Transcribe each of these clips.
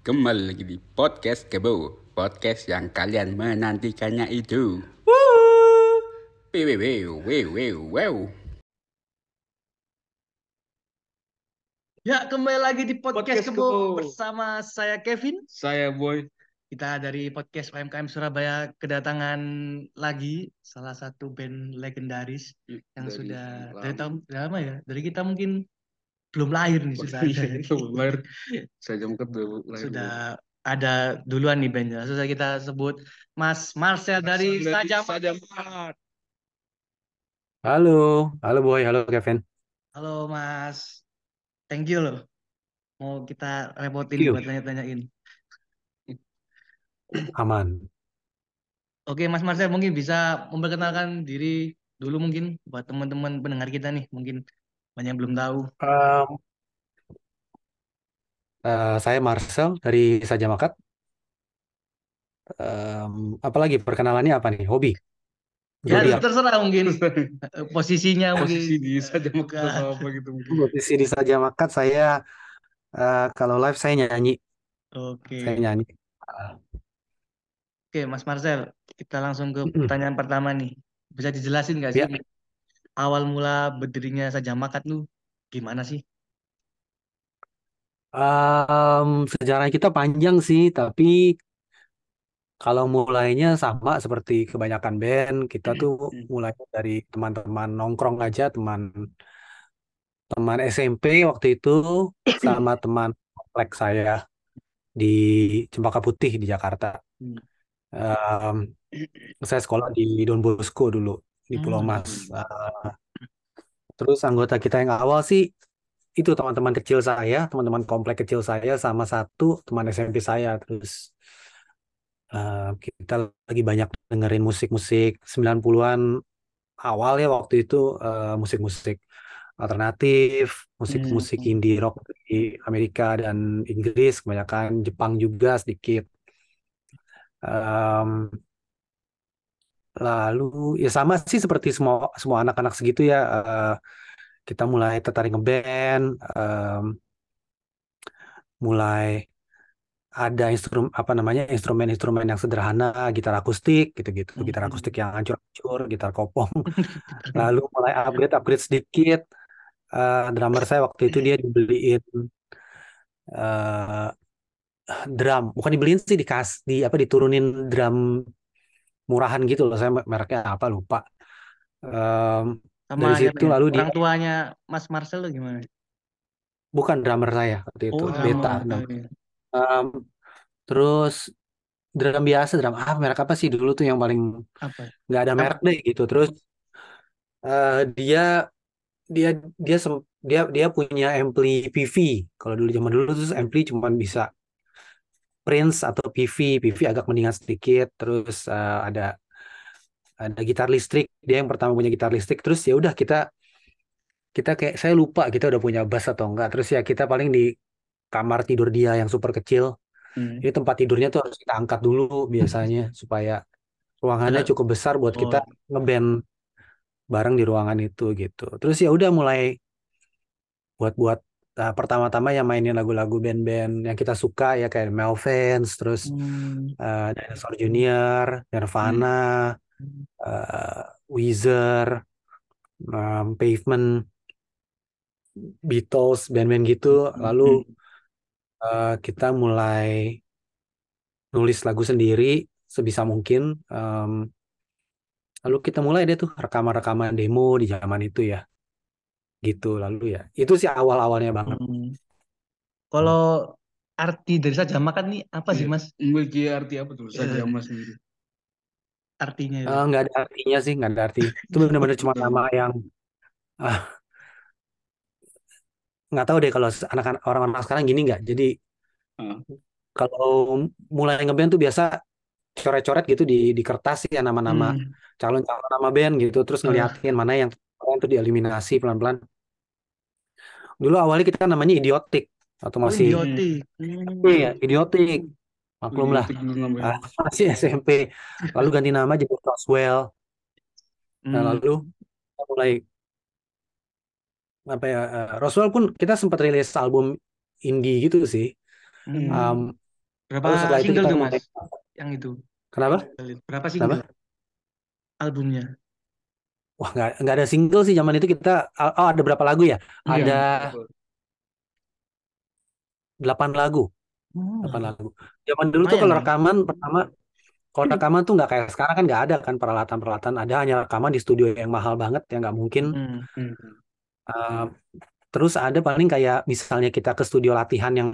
Kembali lagi di podcast Kebo Podcast yang kalian menantikannya itu Wew, wew, wew, wew, wew. Ya, kembali lagi di podcast, Podcast Kebo Kebo. bersama saya Kevin. Saya Boy. Kita dari podcast UMKM Surabaya kedatangan lagi salah satu band legendaris yang Dari sudah lama. dari tahun lama ya. Dari kita mungkin belum lahir nih sudah ada. Itu lahir. Saya jam kedua lahir. sudah ada duluan nih bandnya. Saja kita sebut Mas Marcel dari Saja Sajamat. Halo, halo Boy, halo Kevin. Halo Mas. Thank you loh. Mau kita repotin buat tanya-tanyain. Aman. Oke, Mas Marcel mungkin bisa memperkenalkan diri dulu mungkin buat teman-teman pendengar kita nih, mungkin banyak yang belum tahu. Em, eh, saya Marcel dari Saja Makat. Em, apalagi perkenalannya apa nih? Hobi? Ya, Zodiak. terserah mungkin eh, posisinya Posisi mungkin. di Sajamat Bukan. atau apa gitu mungkin. Posisi di Saja Makat saya eh, kalau live saya nyanyi, Oke. saya nyanyi. Oke, Mas Marcel, kita langsung ke pertanyaan pertama nih. Bisa dijelasin nggak sih Ya. Awal mula berdirinya Saja Makat lu gimana sih? Em, sejarah kita panjang sih, tapi kalau mulainya sama seperti kebanyakan band, kita tuh mulai dari teman-teman nongkrong aja, teman teman SMP waktu itu sama teman komplek saya di Cempaka Putih di Jakarta. Hmm. Em, saya sekolah di Don Bosco dulu di Pulau Hmm. Mas. Eh, terus anggota kita yang awal sih itu teman-teman kecil saya, teman-teman komplek kecil saya sama satu teman SMP saya. Terus eh, kita lagi banyak dengerin musik-musik 90-an awal ya waktu itu eh, musik-musik alternatif, musik-musik Hmm. indie rock di Amerika dan Inggris, kebanyakan Jepang juga sedikit. Em, lalu ya sama sih seperti semua semua anak-anak segitu ya. eh, kita mulai tertarik ngeband, em, mulai ada instrum apa namanya instrumen-instrumen yang sederhana, gitar akustik gitu-gitu, gitar Hmm. akustik yang hancur-hancur, gitar kopong. Lalu mulai upgrade upgrade sedikit. Eh, drummer saya waktu itu dia dibeliin eh, drum, bukan dibeliin sih dikas di apa diturunin drum murahan gitu loh. Saya mereknya apa lupa. Em, Sama dari situ ya? lalu dia orang tuanya Mas Marcel gimana? bukan drummer saya waktu itu, Oh, beta. Em, terus drum biasa, drum ah merek apa sih dulu tuh yang paling Apa? nggak ada merek deh gitu. Terus eh, dia dia dia dia dia punya ampli PV. Kalau dulu zaman dulu tuh ampli cuma bisa Prince atau PV. PV agak mendingan sedikit. Terus eh, ada ada gitar listrik. Dia yang pertama punya gitar listrik. Terus ya udah kita kita kayak saya lupa kita udah punya bass atau enggak. Terus ya kita paling di kamar tidur dia yang super kecil. Hmm. Jadi tempat tidurnya tuh harus kita angkat dulu biasanya supaya ruangannya cukup besar buat kita Oh. ngeband bareng di ruangan itu gitu. Terus ya udah mulai buat-buat nah, pertama-tama yang mainin lagu-lagu band-band yang kita suka ya kayak Melvins, terus Hmm. eh, Dinosaur Junior, Nirvana, Hmm. eh, Weezer, em, Pavement, Beatles, band-band gitu. Lalu eh, kita mulai nulis lagu sendiri sebisa mungkin. Em, lalu kita mulai deh tuh rekaman-rekaman demo di zaman itu ya. Gitu lalu ya. Itu sih awal-awalnya banget. Hmm. Kalau arti dari Saja Makan nih apa sih Iya. Mas? Memiliki arti apa tuh Iya. Sajamat sendiri? Artinya itu. Eh, nggak ada artinya sih, nggak ada arti. Itu benar-benar cuma nama yang ah, nggak tahu deh kalau anak-anak orang-orang sekarang gini nggak. Jadi Ah. kalau mulai ngeband tuh biasa coret-coret gitu di di kertas ya nama-nama Hmm. calon-calon nama band gitu, terus Ah. ngeliatin mana yang keren tuh dieliminasi pelan-pelan. Dulu awalnya kita namanya idiotik atau Oh, masih idiotik. Hmm. iya idiotik, maklum lah Idiotik dulu namanya. Ah, masih SMP. Lalu ganti nama jadi Roswell. Nah Hmm. lalu kita mulai apa ya eh, Roswell pun kita sempat rilis album indie gitu sih Hmm. Um, Berapa setelah itu single kita tuh Mas? Yang itu. kenapa? Berapa Kenapa? single albumnya? Wah nggak nggak ada single sih zaman itu kita oh ada berapa lagu ya? Iya, Ada delapan lagu, Oh, delapan lagu. Zaman dulu tuh kalau dong. rekaman pertama kalau rekaman tuh nggak kayak sekarang kan nggak ada kan peralatan-peralatan ada hanya rekaman di studio yang mahal banget yang nggak mungkin Hmm. Hmm. Uh, terus ada paling kayak misalnya kita ke studio latihan yang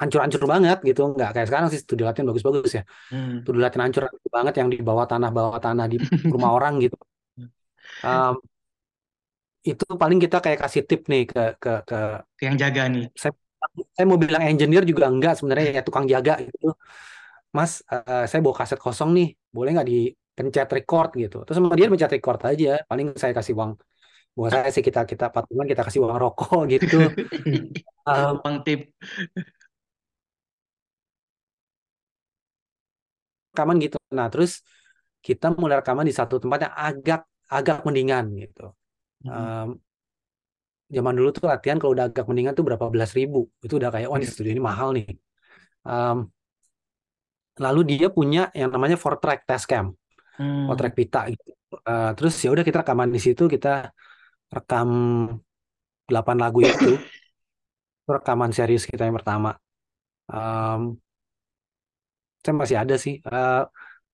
hancur-hancur banget gitu nggak kayak sekarang sih studio latihan bagus-bagus ya Hmm. studio latihan hancur banget yang di bawah tanah bawah tanah di rumah orang gitu Um, itu paling kita kayak kasih tip nih ke ke ke Yang jaga nih. saya saya mau bilang engineer juga enggak sebenarnya ya tukang jaga gitu. Mas eh, saya bawa kaset kosong nih boleh nggak dipencet record gitu? Terus sama dia pencet record aja paling saya kasih uang. Buat saya sih kita kita patungan kita kasih uang rokok gitu. Um, Bang tip. rekaman gitu. Nah terus kita mulai rekaman di satu tempat yang agak agak mendingan gitu. Hmm. Um, zaman dulu tuh latihan kalau udah agak mendingan tuh berapa belas ribu. Itu udah kayak wah di studio ini mahal nih. Um, lalu dia punya yang namanya four track test cam Hmm. four track pita gitu. Uh, terus ya udah kita rekaman di situ kita rekam 8 lagu itu. Itu rekaman serius kita yang pertama. Um, saya masih ada sih. Uh,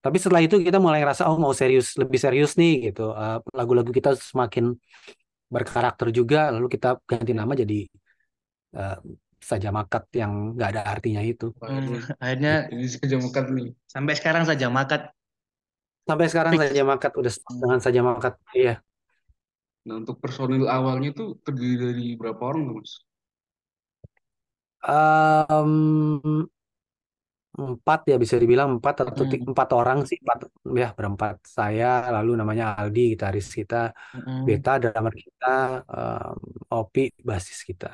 tapi setelah itu kita mulai ngerasa oh mau serius lebih serius nih gitu Uh, lagu-lagu kita semakin berkarakter juga lalu kita ganti nama jadi uh, saja makat yang nggak ada artinya itu Hmm. Akhirnya Ini saja makan nih. sampai sekarang saja makat. sampai sekarang Fix. saja makat udah stuck dengan saja makat iya Nah, untuk personil awalnya tuh terdiri dari berapa orang tuh, Mas? Em, empat ya bisa dibilang empat atau Hmm. empat orang sih empat ya berempat saya lalu namanya Aldi gitaris kita Hmm. Beta drummer kita em, Opi basis kita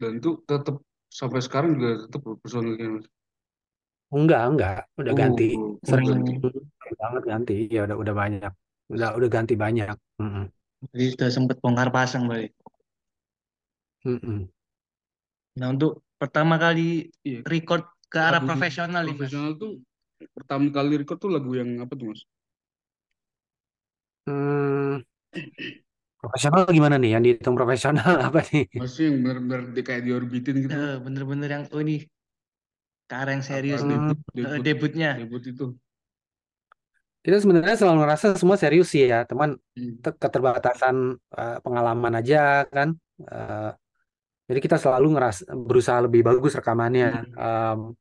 Dan itu tetap sampai sekarang juga tetap personilnya, Mas. enggak enggak udah Oh, ganti sering ganti. banget ganti ya udah udah banyak udah udah ganti banyak Mm-mm. Jadi sudah sempat bongkar pasang berarti. Mm-mm. Nah untuk pertama kali Iya. record ke arah Lagu profesional nih Mas. Profesional tuh pertama kali record tuh lagu yang apa tuh, Mas? Hmm, profesional gimana nih yang dihitung profesional apa nih Maksudnya yang benar-benar di, kayak diorbitin gitu. Eh, bener-bener yang oh ini ke arah yang serius Apa, nih. Hmm. debut, Eh, debut, debutnya. debut itu. kita sebenarnya selalu ngerasa semua serius sih ya teman Hmm. te- keterbatasan uh, pengalaman aja kan Uh, jadi kita selalu ngeras berusaha lebih bagus rekamannya Um,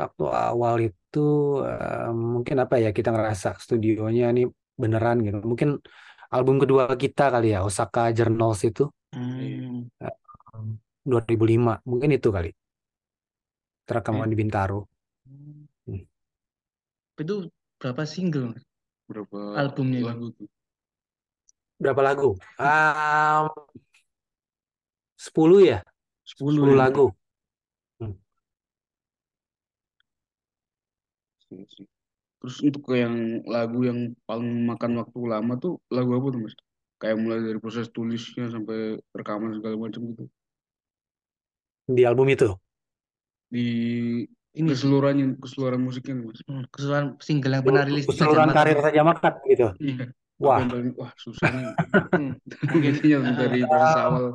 waktu awal itu um, mungkin apa ya kita ngerasa studionya ini beneran gitu mungkin album kedua kita kali ya Osaka Journals itu Hmm. um, 2005 mungkin itu kali rekaman di Bintaro Hmm. Itu berapa single? Berapa Albumnya itu. lagu tuh? berapa lagu um, 10 ya 10 10 ya. lagu Iya sih. Terus untuk ke yang lagu yang paling makan waktu lama tuh lagu apa tuh, Mas? Kayak mulai dari proses tulisnya sampai rekaman segala macam gitu. di album itu Di Ini keseluruhannya, keseluruhan musiknya Mas. hmm, keseluruhan single yang pernah rilis di keseluruhan Saja karir saja makat gitu Iya. wah Apa yang paling, wah susah nih. Ah, dari proses awal.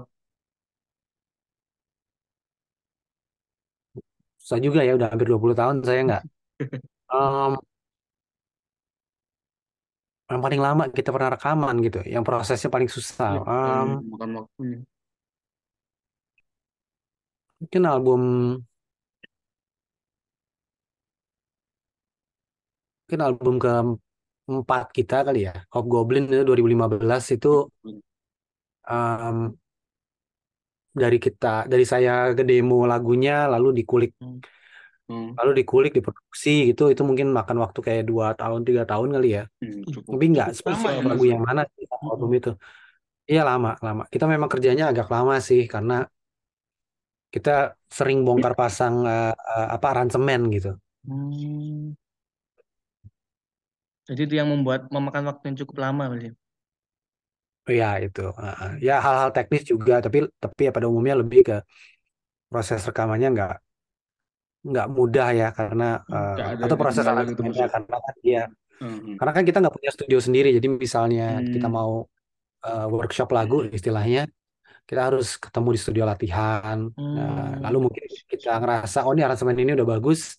susah juga ya udah hampir 20 tahun saya nggak Em, yang paling lama kita pernah rekaman gitu yang prosesnya paling susah Iya, yang makan waktunya. mungkin album mungkin album keempat kita kali ya Hobgoblin itu 2015 itu em, dari kita dari saya ke demo lagunya lalu dikulik Hmm, lalu dikulik diproduksi gitu itu mungkin makan waktu kayak dua tahun tiga tahun kali ya hmm, cukup. tapi nggak spesial ya, lagu Mas. yang mana sih album itu iya lama lama kita memang kerjanya agak lama sih karena kita sering bongkar pasang eh, eh, apa aransemen gitu Hmm. Jadi itu yang membuat memakan waktu yang cukup lama berarti. ya itu eh, eh. ya hal-hal teknis juga tapi tapi ya pada umumnya lebih ke proses rekamannya nggak nggak mudah ya karena ada atau proses Mas ya. karena kan dia Hmm. karena kan kita nggak punya studio sendiri jadi misalnya kita Hmm. mau eh, workshop lagu istilahnya kita harus ketemu di studio latihan Nah, Hmm. lalu mungkin kita ngerasa oh ini aransemen ini udah bagus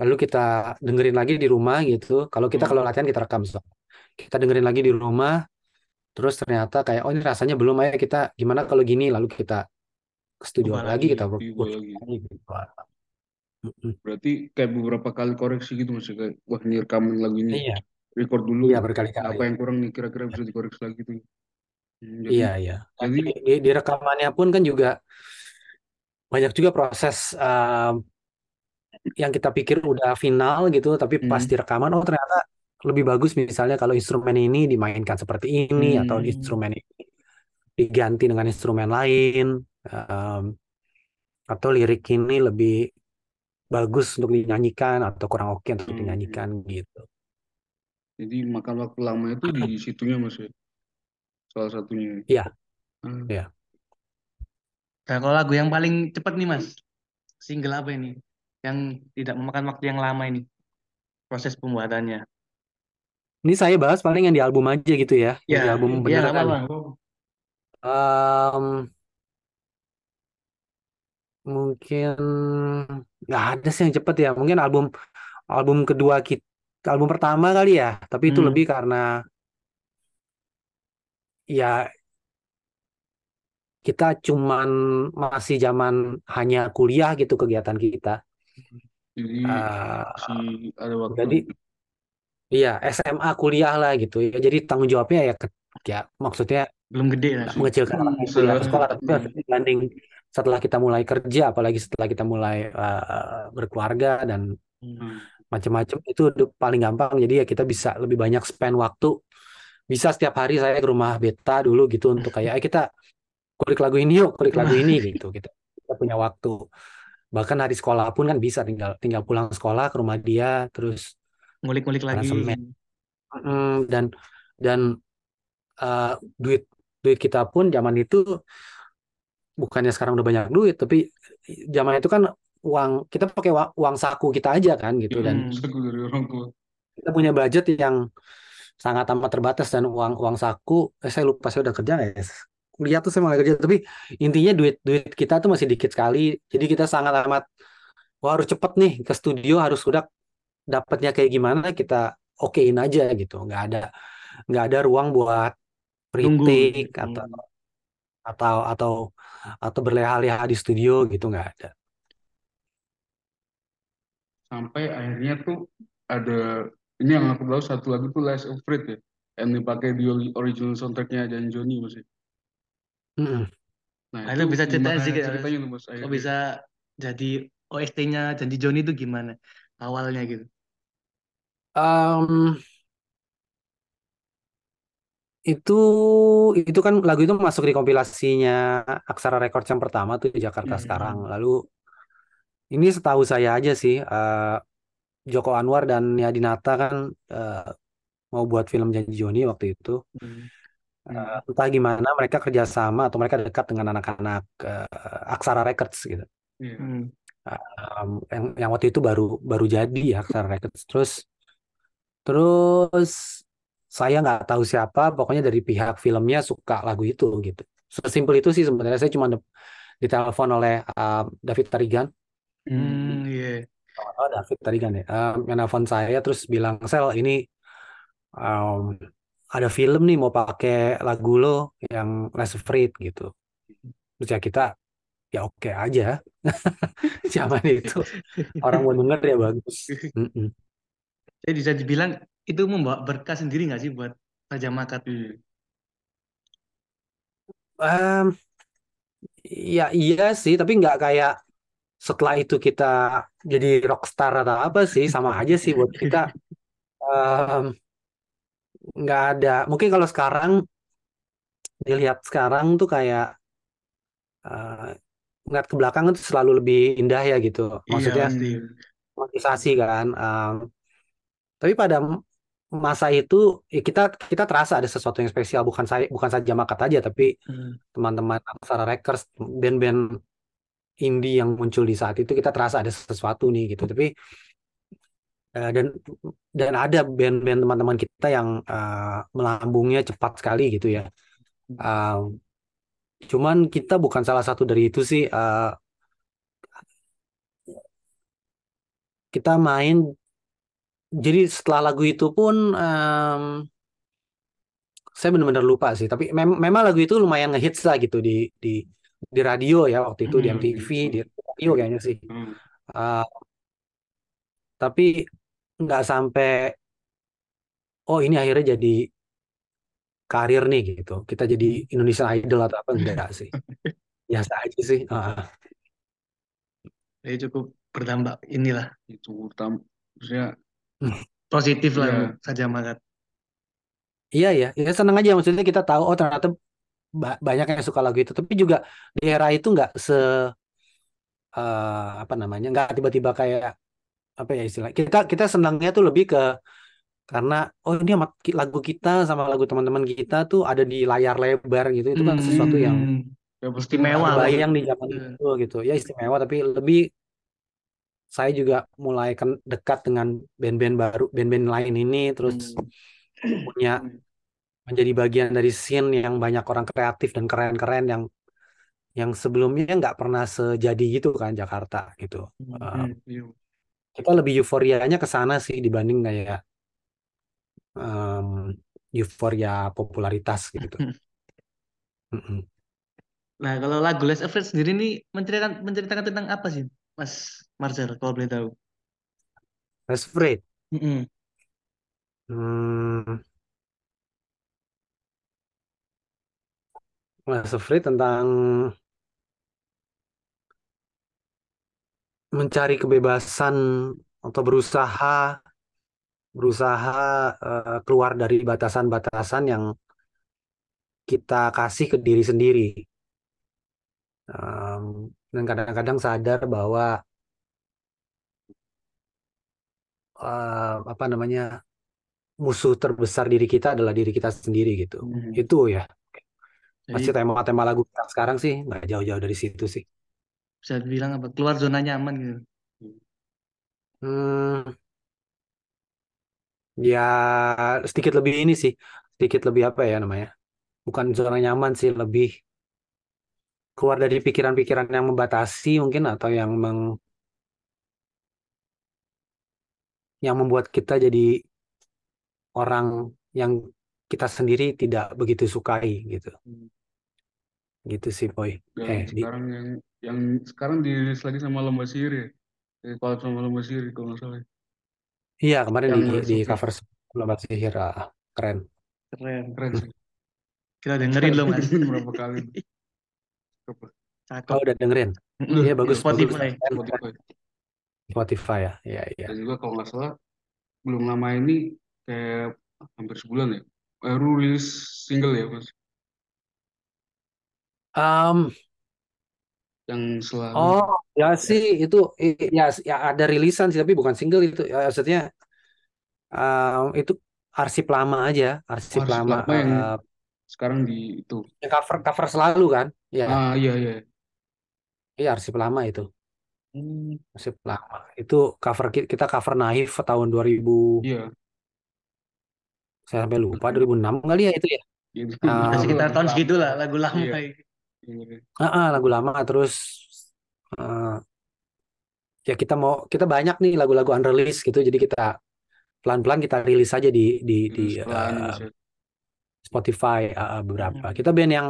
lalu kita dengerin lagi di rumah gitu kalau kita Hmm. kalau latihan kita rekam so. kita dengerin lagi di rumah terus ternyata kayak oh ini rasanya belum ayo kita gimana kalau gini lalu kita ke studio Ubah lagi kita lagi. lagi gitu. Berarti kayak beberapa kali koreksi gitu Mas ya, kayak wah ini rekaman lagu ini Iya, record dulu iya apa berkali-kali. yang kurang nih kira-kira bisa dikoreksi lagi tuh. Hmm, jadi Iya, iya. jadi Di, di, rekamannya pun kan juga banyak juga proses um, yang kita pikir udah final gitu, tapi pas Hmm. di rekaman, oh ternyata lebih bagus misalnya kalau instrumen ini dimainkan seperti ini atau Hmm. instrumen ini diganti dengan instrumen lain, um, atau lirik ini lebih bagus untuk dinyanyikan atau kurang oke untuk Hmm. dinyanyikan gitu. Jadi makan waktu lama itu di situnya Mas ya. Salah satunya. Iya, Ah, iya. Nah, kalau lagu yang paling cepat nih Mas, single apa ini? Yang tidak memakan waktu yang lama ini, proses pembuatannya. Ini saya bahas paling yang di album aja gitu ya, yang di Ya, album ya beneran. apa-apa. Um, mungkin nggak ada sih yang cepet ya. Mungkin album album kedua kita, album pertama kali ya. Tapi itu Hmm. lebih karena ya kita cuman masih zaman hanya kuliah gitu kegiatan kita. Jadi Uh, masih ada waktu. jadi iya SMA kuliah lah gitu ya. Jadi tanggung jawabnya ya, ke- ya maksudnya Belum gede lah. mengecilkan anak yang Hmm, kuliah ke se- sekolah, tapi hmm. dibanding setelah kita mulai kerja, apalagi setelah kita mulai uh, berkeluarga dan Hmm. macam-macam itu paling gampang. Jadi ya kita bisa lebih banyak spend waktu. Bisa setiap hari saya ke rumah beta dulu gitu untuk kayak "Ayo kita kulik lagu ini yuk kulik lagu ini gitu. Kita, kita punya waktu. Bahkan hari sekolah pun kan bisa tinggal tinggal pulang sekolah ke rumah dia terus Ngulik-ngulik lagi. Mm, dan dan uh, duit duit kita pun zaman itu bukannya sekarang udah banyak duit tapi zaman itu kan uang kita pakai uang saku kita aja kan gitu dan Hmm. Kita punya budget yang sangat amat terbatas dan uang uang saku eh, saya lupa saya udah kerja ya kuliah tuh saya mulai kerja tapi intinya duit duit kita tuh masih dikit sekali jadi kita sangat amat wah harus cepet nih ke studio harus udah dapatnya kayak gimana kita okein aja gitu nggak ada nggak ada ruang buat kritik atau. Atau atau atau berleha-leha di studio gitu nggak ada Sampai akhirnya tuh ada ini yang aku tahu satu lagu tuh Last of Afraid ya. Yang dipakai di ori- original soundtracknya dan Johnny Mas ya. Mm-mm. Nah, itu bisa ceritain gimana sedikit, ceritanya tuh Mas Kok akhirnya? bisa jadi OST-nya Janji Joni itu gimana awalnya gitu? Em, itu itu kan lagu itu masuk di kompilasinya Aksara Records yang pertama tuh di Jakarta Hmm. sekarang. Lalu ini setahu saya aja sih eh, Joko Anwar dan Yadinata kan eh, mau buat film Janji Joni waktu itu. Hmm. Eh, entah gimana mereka kerjasama atau mereka dekat dengan anak-anak eh, Aksara Records gitu. Iya. Hmm. Em, yang yang waktu itu baru baru jadi ya Aksara Records. Terus terus saya nggak tahu siapa, pokoknya dari pihak filmnya suka lagu itu gitu. Sesimpel itu sih sebenarnya saya cuma di- ditelepon oleh um, David Tarigan, Hmm, iya. oh David Tarigan ya, um, yang nelfon saya terus bilang Sel ini um, ada film nih mau pakai lagu lo yang Less Afraid gitu. Terus ya kita ya oke aja. Zaman itu orang mau denger ya bagus. Mm-mm. Jadi bisa dibilang itu membawa berkah sendiri nggak sih buat Raja Makat? Iya. Em, ya iya sih, tapi nggak kayak setelah itu kita jadi rockstar atau apa sih, sama aja sih buat kita. em, nggak ada. Mungkin kalau sekarang dilihat sekarang tuh kayak eh, ngeliat ke belakang itu selalu lebih indah ya gitu. Iya Maksudnya pasti. motivasi kan. Em, tapi pada masa itu ya kita kita terasa ada sesuatu yang spesial. Bukan saya bukan saja Makat aja tapi Hmm. teman-teman Aksara Records band-band indie yang muncul di saat itu kita terasa ada sesuatu nih gitu. Tapi eh, dan dan ada band-band teman-teman kita yang eh, melambungnya cepat sekali gitu ya. Eh, cuman kita bukan salah satu dari itu sih Eh, kita main jadi setelah lagu itu pun em, saya benar-benar lupa sih. Tapi mem- memang lagu itu lumayan ngehits lah gitu di di di radio ya waktu itu di Hmm. MTV di radio kayaknya sih. Hmm. Eh, tapi nggak sampai oh ini akhirnya jadi karir nih gitu. Kita jadi Indonesian Idol atau apa enggak sih. Biasa aja sih Ah, Jadi cukup berdampak inilah itu utama maksudnya positif lah Iya. saja makat. iya ya ya seneng aja maksudnya kita tahu oh ternyata ba- banyak yang suka lagu itu tapi juga di era itu nggak se eh, apa namanya nggak tiba-tiba kayak apa ya istilah kita kita senangnya tuh lebih ke karena oh ini sama lagu kita sama lagu teman-teman kita tuh ada di layar lebar gitu itu kan sesuatu yang Hmm. ya Istimewa lah. bayang di zaman Iya. itu gitu ya istimewa tapi lebih saya juga mulai dekat dengan band-band baru band-band lain ini terus Hmm. punya menjadi bagian dari scene yang banyak orang kreatif dan keren-keren yang yang sebelumnya nggak pernah sejadi gitu kan Jakarta gitu Hmm, iya. kita lebih euforianya ke sana sih dibanding kayak em, euforia popularitas gitu. Nah, kalau lagu Last Afraid sendiri ini menceritakan menceritakan tentang apa sih, Mas Marcel, kalau boleh tahu? Less Afraid Mm-mm. Hmm, Less Afraid tentang mencari kebebasan atau berusaha berusaha eh, keluar dari batasan-batasan yang kita kasih ke diri sendiri Em, dan kadang-kadang sadar bahwa eh, apa namanya musuh terbesar diri kita adalah diri kita sendiri gitu Hmm. itu ya masih tema-tema lagu kita sekarang sih nggak jauh-jauh dari situ sih bisa dibilang apa? Keluar zona nyaman gitu. Hmm, ya sedikit lebih ini sih, sedikit lebih apa ya namanya? Bukan zona nyaman sih, lebih keluar dari pikiran-pikiran yang membatasi mungkin atau yang meng, yang membuat kita jadi orang yang kita sendiri tidak begitu sukai gitu. Hmm. Gitu sih, Boy. Dan Eh, di, sekarang yang yang sekarang dirilis lagi sama Lomba Sihir ya. Collab sama Lomba Sihir kalau nggak salah. iya kemarin Yang di di cover Lomba Sihir ah, keren. Keren. Keren sih. Kita dengerin loh, Mas. Berapa kali. Cakep. Oh, udah dengerin? Iya bagus, bagus. Spotify. Spotify. Ya, iya iya. Dan juga kalau nggak salah belum lama ini kayak hampir sebulan ya. Baru rilis single ya mas. Um, Yang selalu. Oh, ya sih itu ya ya ada rilisan sih tapi bukan single itu. Ya, maksudnya um, itu arsip lama aja, arsip Arsip lama lama yang uh, sekarang di itu. yang cover cover selalu kan? Ya, Ah iya iya. iya arsip lama itu. Hmm, Arsip lama. Itu cover ki- kita cover Naif tahun 2000 iya. saya sampai lupa 2006 kali ya itu ya. Gitu. Ya, sekitar tahun segitu lah lagu lama. Iya. itu. Iya. Ah, ah, lagu lama terus uh, ya kita mau kita banyak nih lagu-lagu unreleased gitu jadi kita pelan-pelan kita rilis aja di di di uh, mas ya. Spotify uh, uh, beberapa. Hmm. Kita band yang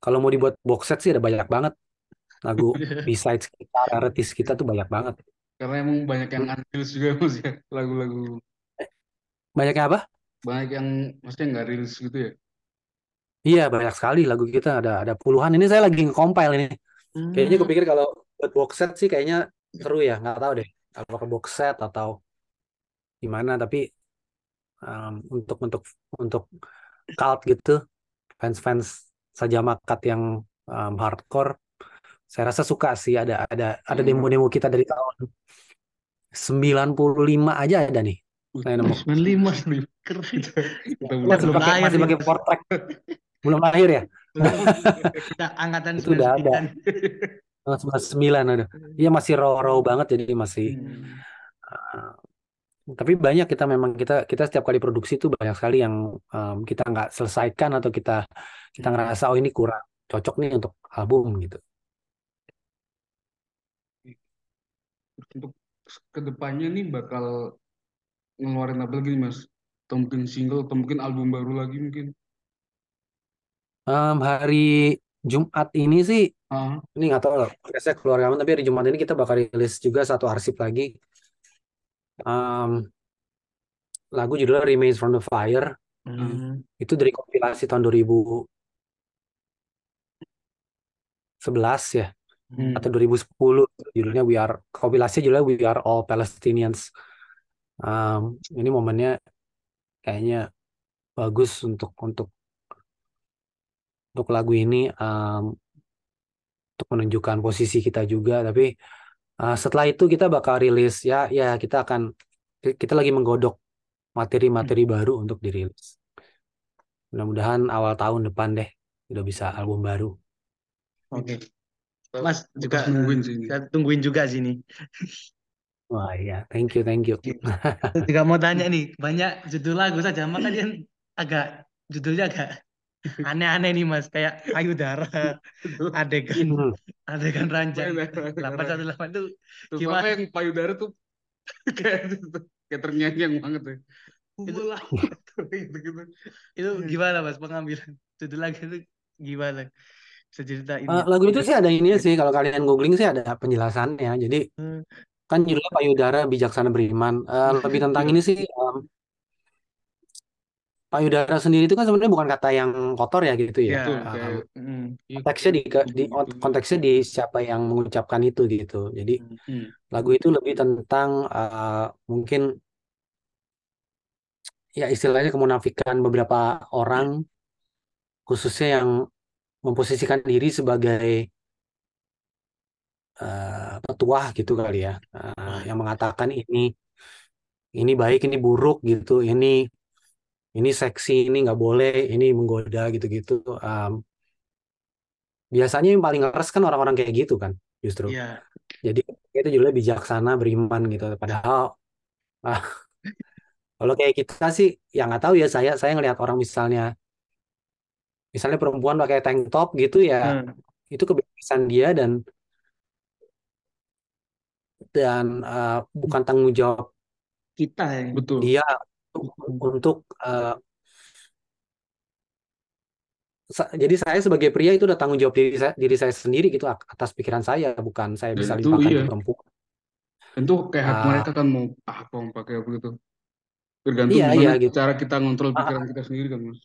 kalau mau dibuat box set sih ada banyak banget lagu besides kita, rarities kita tuh banyak banget. Karena emang banyak yang unrilis juga mas ya. Lagu-lagu Banyaknya apa? banyak yang maksudnya nggak rilis gitu ya. Iya banyak sekali lagu kita ada ada puluhan. Ini saya lagi nge-compile ini. Kayaknya Hmm. kupikir kalau buat box set sih kayaknya seru ya. Nggak tahu deh apakah box set atau gimana. Tapi um, untuk untuk untuk cult gitu, fans-fans saja makat yang um, hardcore, saya rasa suka sih ada ada ada Hmm. demo-demo kita dari tahun 95 aja ada nih. Saya nemu. 95 keren. Kita belum pakai lahir masih pakai. Belum lahir ya? Kita angkatan Itu udah ada. 99. Oh, 99 ada. Iya masih raw-raw banget jadi masih Hmm. uh, tapi banyak kita memang kita kita setiap kali produksi itu banyak sekali yang um, kita nggak selesaikan atau kita kita Hmm. ngerasa oh ini kurang cocok nih untuk album gitu. Untuk ke depannya nih bakal ngeluarin apa lagi nih mas? Atau mungkin single atau mungkin album baru lagi mungkin? Um, hari Jumat ini sih Ah, ini nggak tahu lah podcastnya keluar kapan tapi hari Jumat ini kita bakal rilis juga satu arsip lagi Um, lagu judulnya Remains from the Fire Hmm. itu dari kompilasi tahun 2011 ya Hmm. atau 2010 judulnya We Are kompilasinya judulnya We Are All Palestinians. Um, ini momennya kayaknya bagus untuk untuk untuk lagu ini um, untuk menunjukkan posisi kita juga. Tapi uh, setelah itu kita bakal rilis ya ya kita akan kita lagi menggodok materi-materi baru untuk dirilis. Mudah-mudahan awal tahun depan deh udah bisa album baru. Oke. kita Mas juga sih ini. saya tungguin juga sini. wah iya thank you thank you Terus juga mau tanya nih, banyak judul lagu saja, maka dia agak judulnya agak aneh-aneh nih Mas, kayak payudara, adegan Hmm. adegan ranjang. Payudara. 818 itu Tuh, gimana? yang payudara tuh kayak kayak terngiang banget ya. Itu Bola gitu-gitu. itu gimana Mas pengambilan judul lagu itu gimana? Bisa ceritain Uh, lagu itu sih ada ini sih kalau kalian googling sih ada penjelasannya jadi Hmm. kan judulnya payudara bijaksana beriman Uh, lebih tentang ini sih um, payudara sendiri itu kan sebenarnya bukan kata yang kotor ya gitu ya Ya. Betul, Um, Hmm. konteksnya di, di gitu. konteksnya di siapa yang mengucapkan itu gitu jadi Hmm. lagu itu lebih tentang uh, mungkin ya istilahnya kemunafikan beberapa orang khususnya yang memposisikan diri sebagai uh, petuah gitu kali ya. Uh, yang mengatakan ini ini baik ini buruk gitu ini ini seksi ini nggak boleh ini menggoda gitu-gitu. Um, biasanya yang paling ngeres kan orang-orang kayak gitu kan justru. Iya. jadi itu judulnya bijaksana beriman gitu. Padahal ah, kalau kayak kita sih ya nggak tahu ya saya saya ngelihat orang misalnya misalnya perempuan pakai tank top gitu ya Hmm. itu kebebasan dia dan dan uh, bukan tanggung jawab Kita ya. Betul. dia untuk uh, sa- jadi saya sebagai pria itu udah tanggung jawab diri saya diri saya sendiri gitu atas pikiran saya bukan saya Dan bisa itu limpahkan iya. ke perempuan Tentu kayak hak Ah. mereka kan mau apa mau pakai apa gitu. Tergantung Iya, gimana iya, gitu. cara kita ngontrol Ah, pikiran kita sendiri kan mas.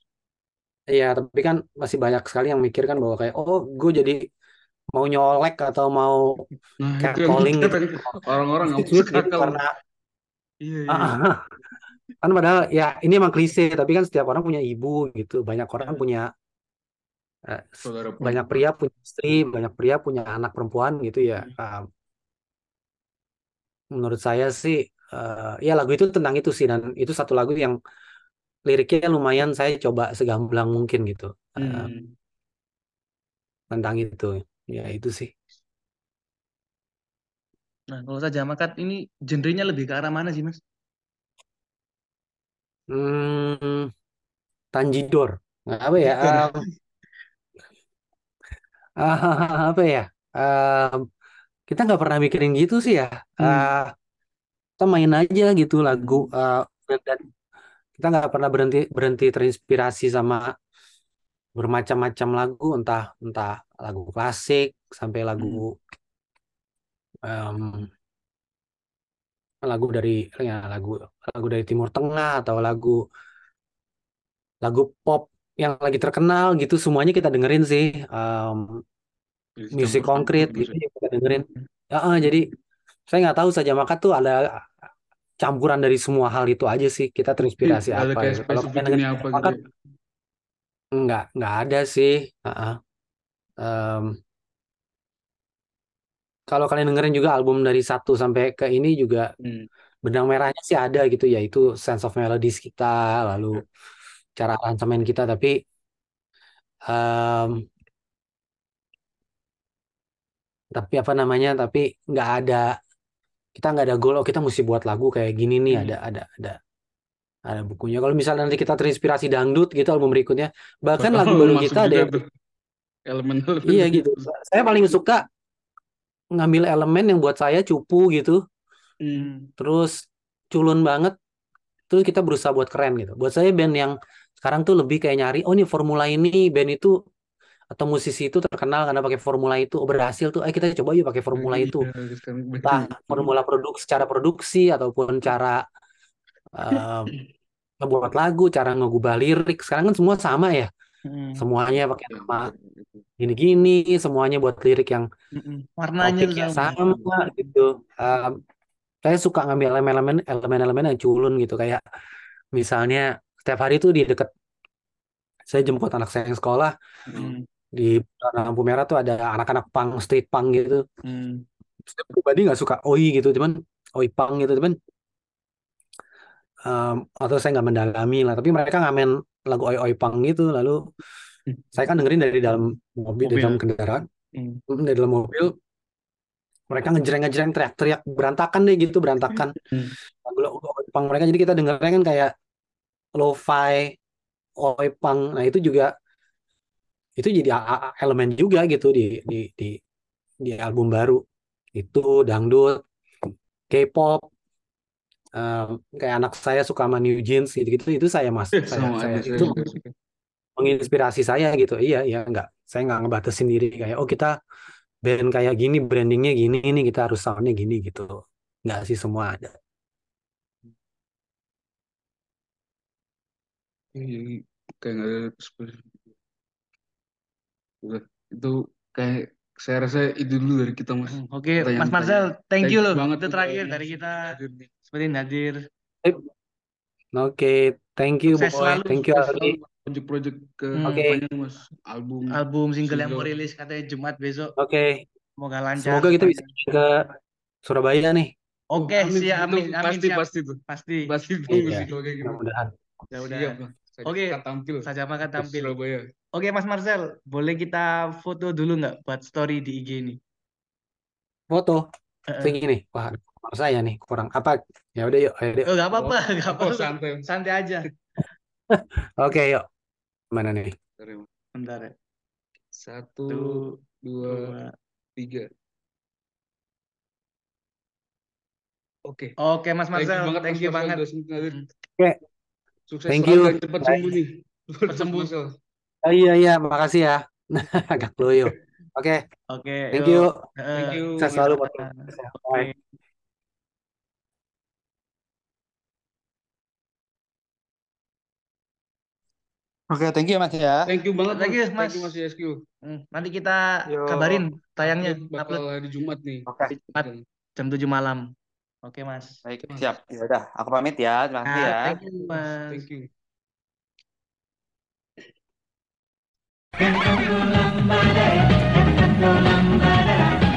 Iya, tapi kan masih banyak sekali yang mikir kan bahwa kayak, oh, gue jadi mau nyolek atau mau Nah itu yang catcalling gitu. orang-orang nggak Gitu, masuk gitu, akal. karena Iya iya. Ah, ah. kan padahal ya ini emang klise, tapi kan setiap orang punya ibu gitu, banyak orang punya eh, s- Saudara banyak perempuan. pria punya istri, banyak pria punya anak perempuan gitu ya. Ah, menurut saya sih, eh, ya lagu itu tentang itu sih dan itu satu lagu yang liriknya lumayan saya coba segamblang mungkin gitu eh, Hmm. tentang itu. Ya itu sih. Nah, kalau saja makat ini genrenya lebih ke arah mana sih, Mas? Hmm, Tanjidor. Apa ya? Em, ah, apa ya? Em, kita nggak pernah mikirin gitu sih ya. Hmm. Ah, kita main aja gitu lagu. dan, dan kita nggak pernah berhenti berhenti terinspirasi sama bermacam-macam lagu, entah entah lagu klasik sampai lagu em, lagu dari ya lagu lagu dari Timur Tengah atau lagu lagu pop yang lagi terkenal gitu semuanya kita dengerin sih Jadi musik konkret gitu, ya. kita dengerin ya, eh, jadi saya nggak tahu saja maka tuh ada campuran dari semua hal itu aja sih kita terinspirasi ada apa kayak gitu kalau spesifiknya dengerin apa apa gitu ya. nggak nggak ada sih Heeh. Em, kalau kalian dengerin juga album dari satu sampai ke ini juga Hmm. benang merahnya sih ada gitu yaitu sense of melodies kita lalu cara aransemen kita tapi em, tapi apa namanya tapi nggak ada kita nggak ada goal oh kita mesti buat lagu kayak gini nih Hmm. ada ada ada ada bukunya. Kalau misalnya nanti kita terinspirasi dangdut gitu album berikutnya bahkan lagu Bakal baru kita ada tuh. Elemen-elemen iya gitu. Saya paling suka ngambil elemen yang buat saya cupu gitu. Hmm. terus culun banget terus kita berusaha buat keren gitu. Buat saya band yang sekarang tuh lebih kayak nyari oh ini formula ini band itu atau musisi itu terkenal karena pakai formula itu oh, berhasil tuh eh kita coba yuk pakai formula Iya, itu sekarang banyak entah gitu. formula produk secara produksi ataupun cara eh, ngebuat lagu cara ngegubah lirik sekarang kan semua sama ya Mm-mm. semuanya pakai Ya, nama gini-gini semuanya buat lirik yang. Warnanya sama. gitu Em, saya suka ngambil elemen-elemen elemen-elemen yang culun gitu kayak misalnya setiap hari tuh di deket saya jemput anak saya yang sekolah. Di lampu merah tuh ada anak-anak punk street punk gitu Mm. saya pribadi nggak suka oi gitu cuman oi punk gitu cuman em, atau saya nggak mendalami lah tapi mereka ngamen lagu oi oi punk gitu lalu saya kan dengerin dari dalam mobil, dari Mobil. dalam kendaraan Mm. Mm, dari dalam mobil mereka ngejreng-ngejreng teriak-teriak berantakan deh gitu berantakan Hmm. lagu oi punk mereka jadi kita dengernya kan kayak lo-fi oi punk nah itu juga itu jadi elemen juga gitu di di di di album baru. Itu dangdut K-pop em, kayak anak saya suka sama New Jeans gitu gitu. Itu saya mas Eh, saya sama saya itu juga menginspirasi saya gitu. Iya iya nggak saya nggak ngebatasin diri kayak oh kita band kayak gini brandingnya gini ini kita harus soundnya gini gitu. Nggak sih semua ada. Kayak nggak ada itu kayak saya rasa itu dulu dari kita mas. Mm. Oke, Mas Pertanyaan-pertanyaan. Marcel, thank you loh. banget Itu terakhir dari kita. Seperti Nadir. oke thank you Sukses boy selalu, thank you project-project ke Hmm. Depannya mas. Album. Album single yang mau Single. rilis katanya Jumat besok. oke Semoga lancar. semoga kita bisa ke Surabaya nih Oke, Amin, siap. itu Amin, amin, pasti siap. pasti tuh. Pasti. Pasti tunggu Iya. sih kalau kayak gitu. mudah-mudahan Ya Oke. tampil Saja makan tampil. Surabaya. Oke, Mas Marcel, boleh kita foto dulu nggak buat story di IG ini? foto Heeh. kayak gini wah saya nih kurang apa ya udah yuk ayo Oh, nggak apa-apa, nggak Oh apa-apa. santai. Santai aja. oke yuk mana nih Bentar ya, ya. Satu, dua, dua. tiga. Oke. Oke, Mas Thank you Marcel, banget thank you Marcel banget. Hmm. Oke. Sukses Thank you. dan cepat sembuh nih. Cepat sembuh. Oh, iya iya makasih ya agak loyo oke Oke, thank yuk. you Heeh. Thank you. sukses selalu buat Bye. Oke. Oke, thank you Mas ya. Thank you banget Thank you, Mas. Thank you Mas YSQ. Hmm, Nanti kita Yo. kabarin tayangnya Upload bakal upload hari Jumat nih. Oke, Jumat jam 7 malam. Oke, Mas. Baik, mas. siap. Ya udah, aku pamit ya. Terima kasih nah, ya. Thank you, Mas. Thank you. Thank you.